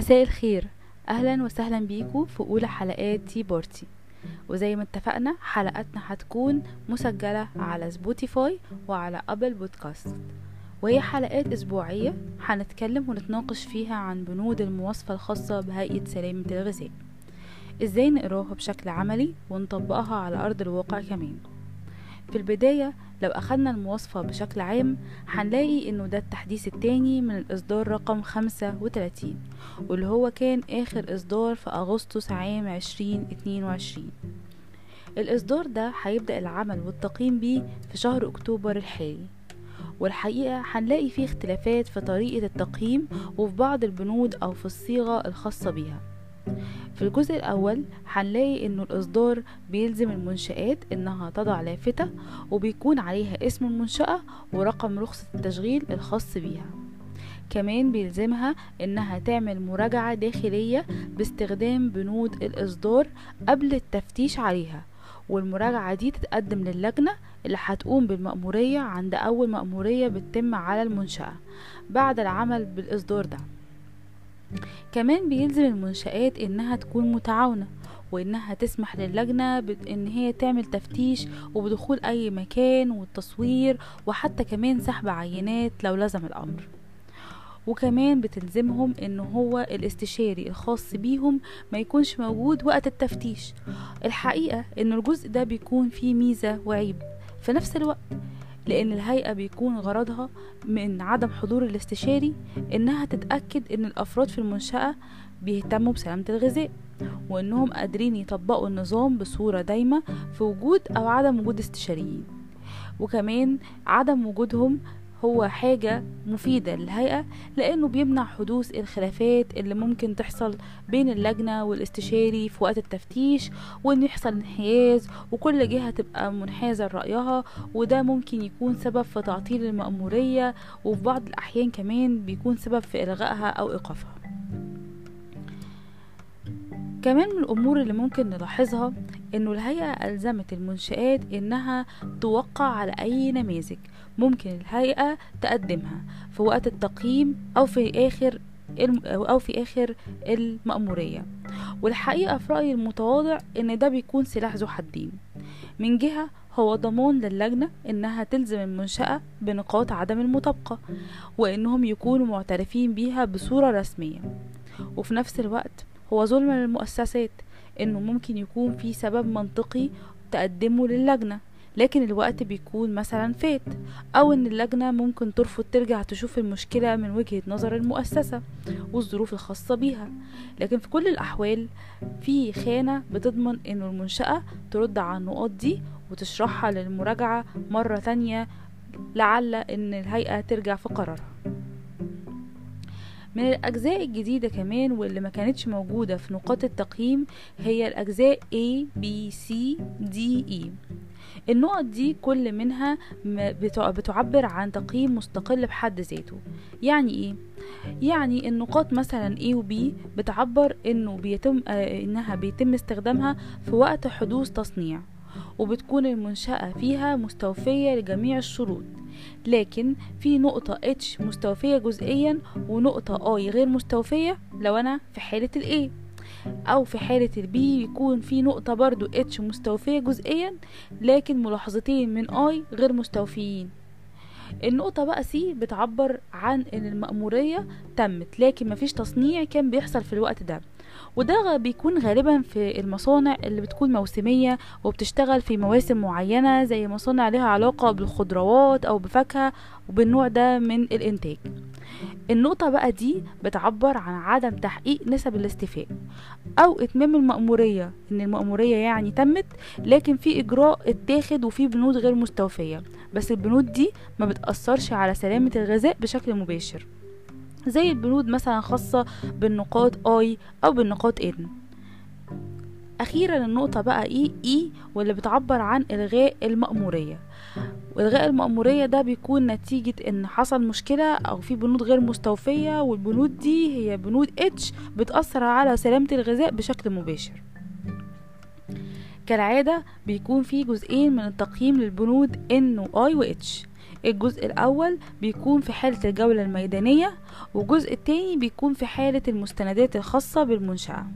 مساء الخير. أهلا وسهلا بيكم في أولى حلقات Tea Party وزي ما اتفقنا حلقاتنا هتكون مسجلة على Spotify وعلى Apple Podcast. وهي حلقات أسبوعية هنتكلم ونتناقش فيها عن بنود المواصفة الخاصة بهيئة سلامة الغذاء. إزاي نقراها بشكل عملي ونطبقها على أرض الواقع كمان. في البداية لو أخدنا المواصفة بشكل عام هنلاقي إنه ده التحديث التاني من الإصدار رقم خمسة وتلاتين واللي هو كان آخر إصدار في أغسطس عام عشرين اتنين وعشرين. الإصدار ده هيبدأ العمل والتقييم بيه في شهر أكتوبر الحالي والحقيقة هنلاقي فيه اختلافات في طريقة التقييم وفي بعض البنود أو في الصيغة الخاصة بيها. في الجزء الأول هنلاقي إنه الإصدار بيلزم المنشآت إنها تضع لافتة وبيكون عليها اسم المنشأة ورقم رخصة التشغيل الخاص بيها. كمان بيلزمها إنها تعمل مراجعة داخلية باستخدام بنود الإصدار قبل التفتيش عليها والمراجعة دي تتقدم للجنة اللي هتقوم بالمأمورية عند أول مأمورية بتتم على المنشأة بعد العمل بالإصدار ده. كمان بيلزم المنشآت إنها تكون متعاونة وإنها تسمح للجنة بإن هي تعمل تفتيش وبدخول أي مكان والتصوير وحتى كمان سحب عينات لو لزم الأمر. وكمان بتلزمهم إن هو الاستشاري الخاص بيهم ما يكونش موجود وقت التفتيش. الحقيقة إن الجزء ده بيكون فيه ميزة وعيب. في نفس الوقت لأن الهيئة بيكون غرضها من عدم حضور الاستشاري إنها تتأكد إن الأفراد في المنشأة بيهتموا بسلامة الغذاء وإنهم قادرين يطبقوا النظام بصورة دايمة في وجود أو عدم وجود استشاريين. وكمان عدم وجودهم هو حاجة مفيدة للهيئة لأنه بيمنع حدوث الخلافات اللي ممكن تحصل بين اللجنة والاستشاري في وقت التفتيش وإن يحصل انحياز وكل جهة تبقى منحازة لرأيها وده ممكن يكون سبب في تعطيل المأمورية وفي بعض الأحيان كمان بيكون سبب في إلغائها أو إيقافها. كمان من الأمور اللي ممكن نلاحظها إنه الهيئة ألزمت المنشآت إنها توقع على أي نماذج. ممكن الهيئة تقدمها في وقت التقييم أو في آخر أو في آخر المأمورية. والحقيقة في رأيي المتواضع إن ده بيكون سلاح ذو حدين. من جهة هو ضمان للجنة إنها تلزم المنشأة بنقاط عدم المطابقة وإنهم يكونوا معترفين بيها بصورة رسمية. وفي نفس الوقت هو ظلم للمؤسسات إنه ممكن يكون في سبب منطقي تقدمه للجنة. لكن الوقت بيكون مثلا فات أو إن اللجنة ممكن ترفض ترجع تشوف المشكلة من وجهة نظر المؤسسة والظروف الخاصة بيها. لكن في كل الأحوال في خانة بتضمن ان المنشأة ترد على النقاط دي وتشرحها للمراجعة مرة تانية لعل إن الهيئة ترجع في قرارها. من الأجزاء الجديدة كمان واللي ما كانتش موجودة في نقاط التقييم هي الأجزاء A, B, C, D, E. النقط دي كل منها بتعبر عن تقييم مستقل بحد ذاته. يعني إيه؟ يعني النقاط مثلا A و B بتعبر إنه بيتم آه إنها بيتم استخدامها في وقت حدوث تصنيع وبتكون المنشأة فيها مستوفية لجميع الشروط. لكن في نقطة H مستوفية جزئيا ونقطة I غير مستوفية؟ لو أنا في حالة ال A. أو في حالة ال B يكون في نقطة برضو H مستوفية جزئيا لكن ملاحظتين من I غير مستوفيين. النقطة بقى سي بتعبر عن إن المأمورية تمت لكن مفيش تصنيع كان بيحصل في الوقت ده. وده بيكون غالبا في المصانع اللي بتكون موسمية وبتشتغل في مواسم معينة زي مصانع لها علاقة بالخضروات أو بفاكهة وبالنوع ده من الإنتاج. النقطة بقى دي بتعبر عن عدم تحقيق نسب الاستيفاء أو إتمام المأمورية إن المأمورية يعني تمت لكن في إجراء اتاخد وفي بنود غير مستوفية. بس البنود دي ما بتأثرش على سلامة الغذاء بشكل مباشر. زي البنود مثلا خاصة بالنقاط I أو بالنقاط N. أخيرا النقطة بقى E E واللي بتعبر عن إلغاء المأمورية. والغاء المأمورية ده بيكون نتيجة إن حصل مشكلة أو في بنود غير مستوفية والبنود دي هي بنود H بتأثر على سلامة الغذاء بشكل مباشر. كالعادة بيكون في جزئين من التقييم للبنود N و I و H. الجزء الأول بيكون في حالة الجولة الميدانية والجزء التاني بيكون في حالة المستندات الخاصة بالمنشأة.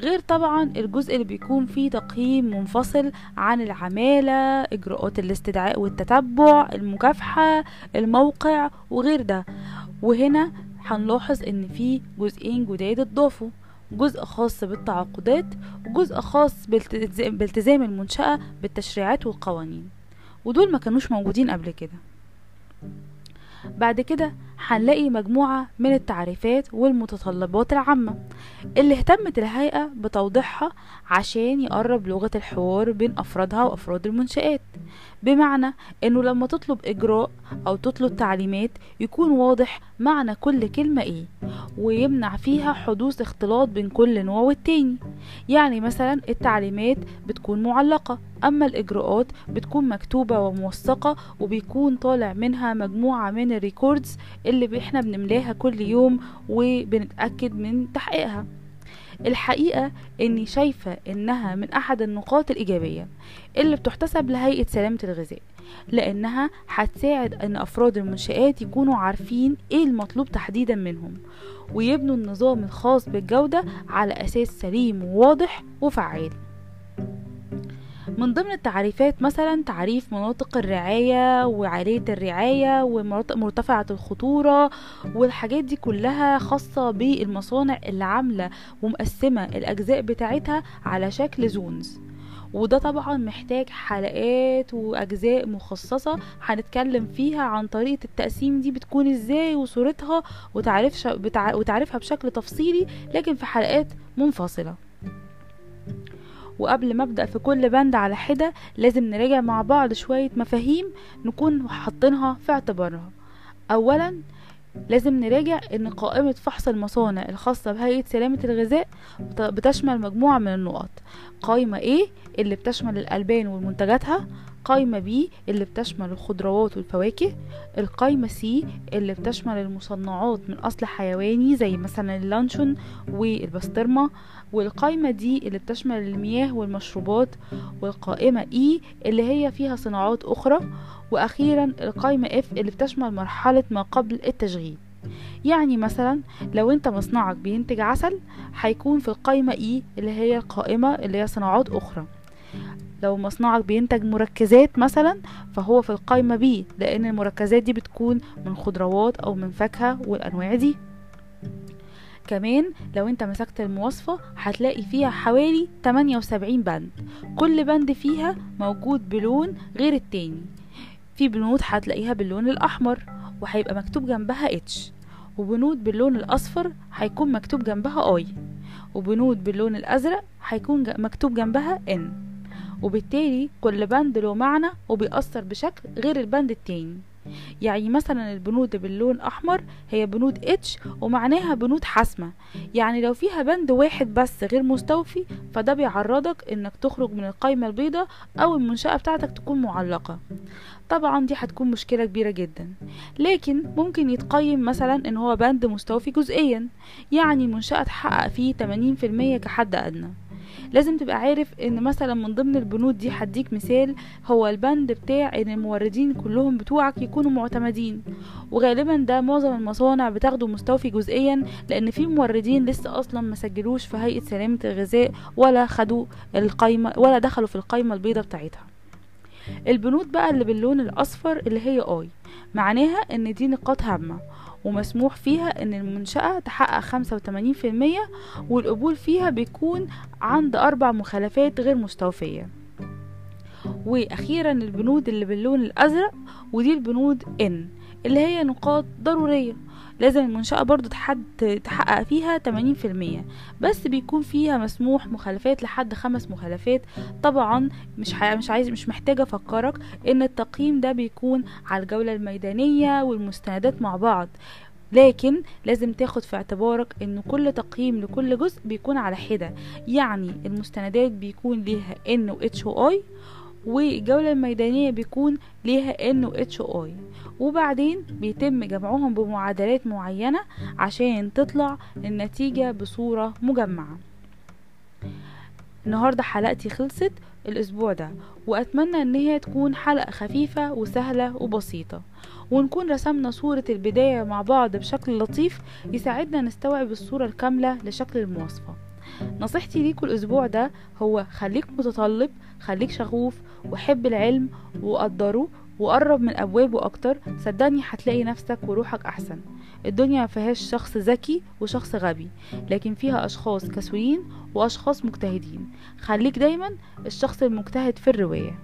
غير طبعا الجزء اللي بيكون فيه تقييم منفصل عن العمالة إجراءات الاستدعاء والتتبع المكافحة الموقع وغير ده. وهنا هنلاحظ إن في جزئين جداد اتضافوا جزء خاص بالتعاقدات وجزء خاص بالتزام المنشأة بالتشريعات والقوانين. ودول ما كانوش موجودين قبل كده. بعد كده هنلاقي مجموعة من التعريفات والمتطلبات العامة اللي اهتمت الهيئة بتوضيحها عشان يقرب لغة الحوار بين أفرادها وأفراد المنشآت. بمعنى إنه لما تطلب إجراء أو تطلب تعليمات يكون واضح معنى كل كلمة إيه ويمنع فيها حدوث اختلاط بين كل نوع والتاني. يعني مثلا التعليمات بتكون معلقة أما الإجراءات بتكون مكتوبة وموثقة وبيكون طالع منها مجموعة من الريكوردز اللي إحنا بنملاها كل يوم وبنتأكد من تحقيقها. الحقيقة إني شايفة إنها من أحد النقاط الإيجابية اللي بتحتسب لهيئة سلامة الغذاء لأنها هتساعد إن أفراد المنشآت يكونوا عارفين إيه المطلوب تحديدا منهم ويبنوا النظام الخاص بالجودة على أساس سليم وواضح وفعال. من ضمن التعريفات مثلا تعريف مناطق الرعاية وعالية الرعاية ومرتفعة الخطورة والحاجات دي كلها خاصة بالمصانع اللي عاملة ومقسمة الأجزاء بتاعتها على شكل زونز وده طبعا محتاج حلقات وأجزاء مخصصة هنتكلم فيها عن طريقة التقسيم دي بتكون إزاي وصورتها. وتعرفها بشكل تفصيلي لكن في حلقات منفصلة وقبل ما أبدأ في كل بند على حدة لازم نراجع مع بعض شوية مفاهيم نكون حاطينها في اعتبارها. اولا لازم نراجع إن قائمة فحص المصانع الخاصة بهيئة سلامة الغذاء بتشمل مجموعة من النقط. قائمة A اللي بتشمل الألبان ومنتجاتها قائمة B اللي بتشمل الخضروات والفواكه. القائمة C اللي بتشمل المصنعات من أصل حيواني زي مثلا اللانشون والبسطرمة. والقائمة دي اللي بتشمل المياه والمشروبات. والقائمة E اللي هي فيها صناعات أخرى. وأخيرا القائمة F اللي بتشمل مرحلة ما قبل التشغيل. يعني مثلا لو أنت مصنعك بينتج عسل هيكون في القائمة E اللي هي القائمة اللي هي صناعات أخرى. لو مصنعك بينتج مركزات مثلا فهو في القائمة بي لأن المركزات دي بتكون من خضروات أو من فاكهة والأنواع دي. كمان لو أنت مسكت المواصفة هتلاقي فيها حوالي 78 بند. كل بند فيها موجود بلون غير التاني. في بنود هتلاقيها باللون الأحمر وهيبقى مكتوب جنبها H وبنود باللون الأصفر هيكون مكتوب جنبها I وبنود باللون الأزرق هيكون مكتوب جنبها N وبالتالي كل بند له معنى وبيأثر بشكل غير البند التاني. يعني مثلا البنود باللون أحمر هي بنود H ومعناها بنود حاسمة. يعني لو فيها بند واحد بس غير مستوفي فده بيعرضك إنك تخرج من القايمة البيضاء أو المنشأة بتاعتك تكون معلقة. طبعا دي هتكون مشكلة كبيرة جدا. لكن ممكن يتقيم مثلا إن هو بند مستوفي جزئيا. يعني المنشأة تحقق فيه 80% كحد أدنى. لازم تبقى عارف إن مثلا من ضمن البنود دي هديك مثال هو البند بتاع إن الموردين كلهم بتوعك يكونوا معتمدين. وغالبا ده معظم المصانع بتاخده مستوفي جزئيا لأن في موردين لسه أصلا ما سجلوش في هيئة سلامة الغذاء ولا خدوا القايمة ولا دخلوا في القايمة البيضاء بتاعتها. البنود بقى اللي باللون الأصفر اللي هي آي معناها إن دي نقاط هامة. ومسموح فيها إن المنشأة تحقق خمسة وتمانين في المية والقبول فيها بيكون عند أربع مخالفات غير مستوفية. وأخيرا البنود اللي باللون الأزرق ودي البنود ان اللي هي نقاط ضرورية. لازم المنشأة برضو تحد تحقق فيها 80% بس بيكون فيها مسموح مخالفات لحد خمس مخالفات. طبعا مش مش عايز مش محتاجة أفكرك إن التقييم ده بيكون على الجولة الميدانية والمستندات مع بعض. لكن لازم تاخد في اعتبارك إن كل تقييم لكل جزء بيكون على حدة. يعني المستندات بيكون ليها ان و اتش و اي والجولة الميدانية بيكون ليها ان و اتش اي وبعدين بيتم جمعهم بمعادلات معينة عشان تطلع النتيجة بصورة مجمعة. النهاردة حلقتي خلصت الأسبوع ده وأتمنى إن هي تكون حلقة خفيفة وسهلة وبسيطة. ونكون رسمنا صورة البداية مع بعض بشكل لطيف يساعدنا نستوعب الصورة الكاملة لشكل المواصفة. نصيحتي ليكوا الأسبوع ده هو خليك متطلب خليك شغوف وحب العلم وقدره وقرب من أبوابه أكتر. صدقني هتلاقي نفسك وروحك أحسن. الدنيا مفيهاش شخص ذكي وشخص غبي لكن فيها أشخاص كسولين وأشخاص مجتهدين. خليك دايما الشخص المجتهد في الرواية.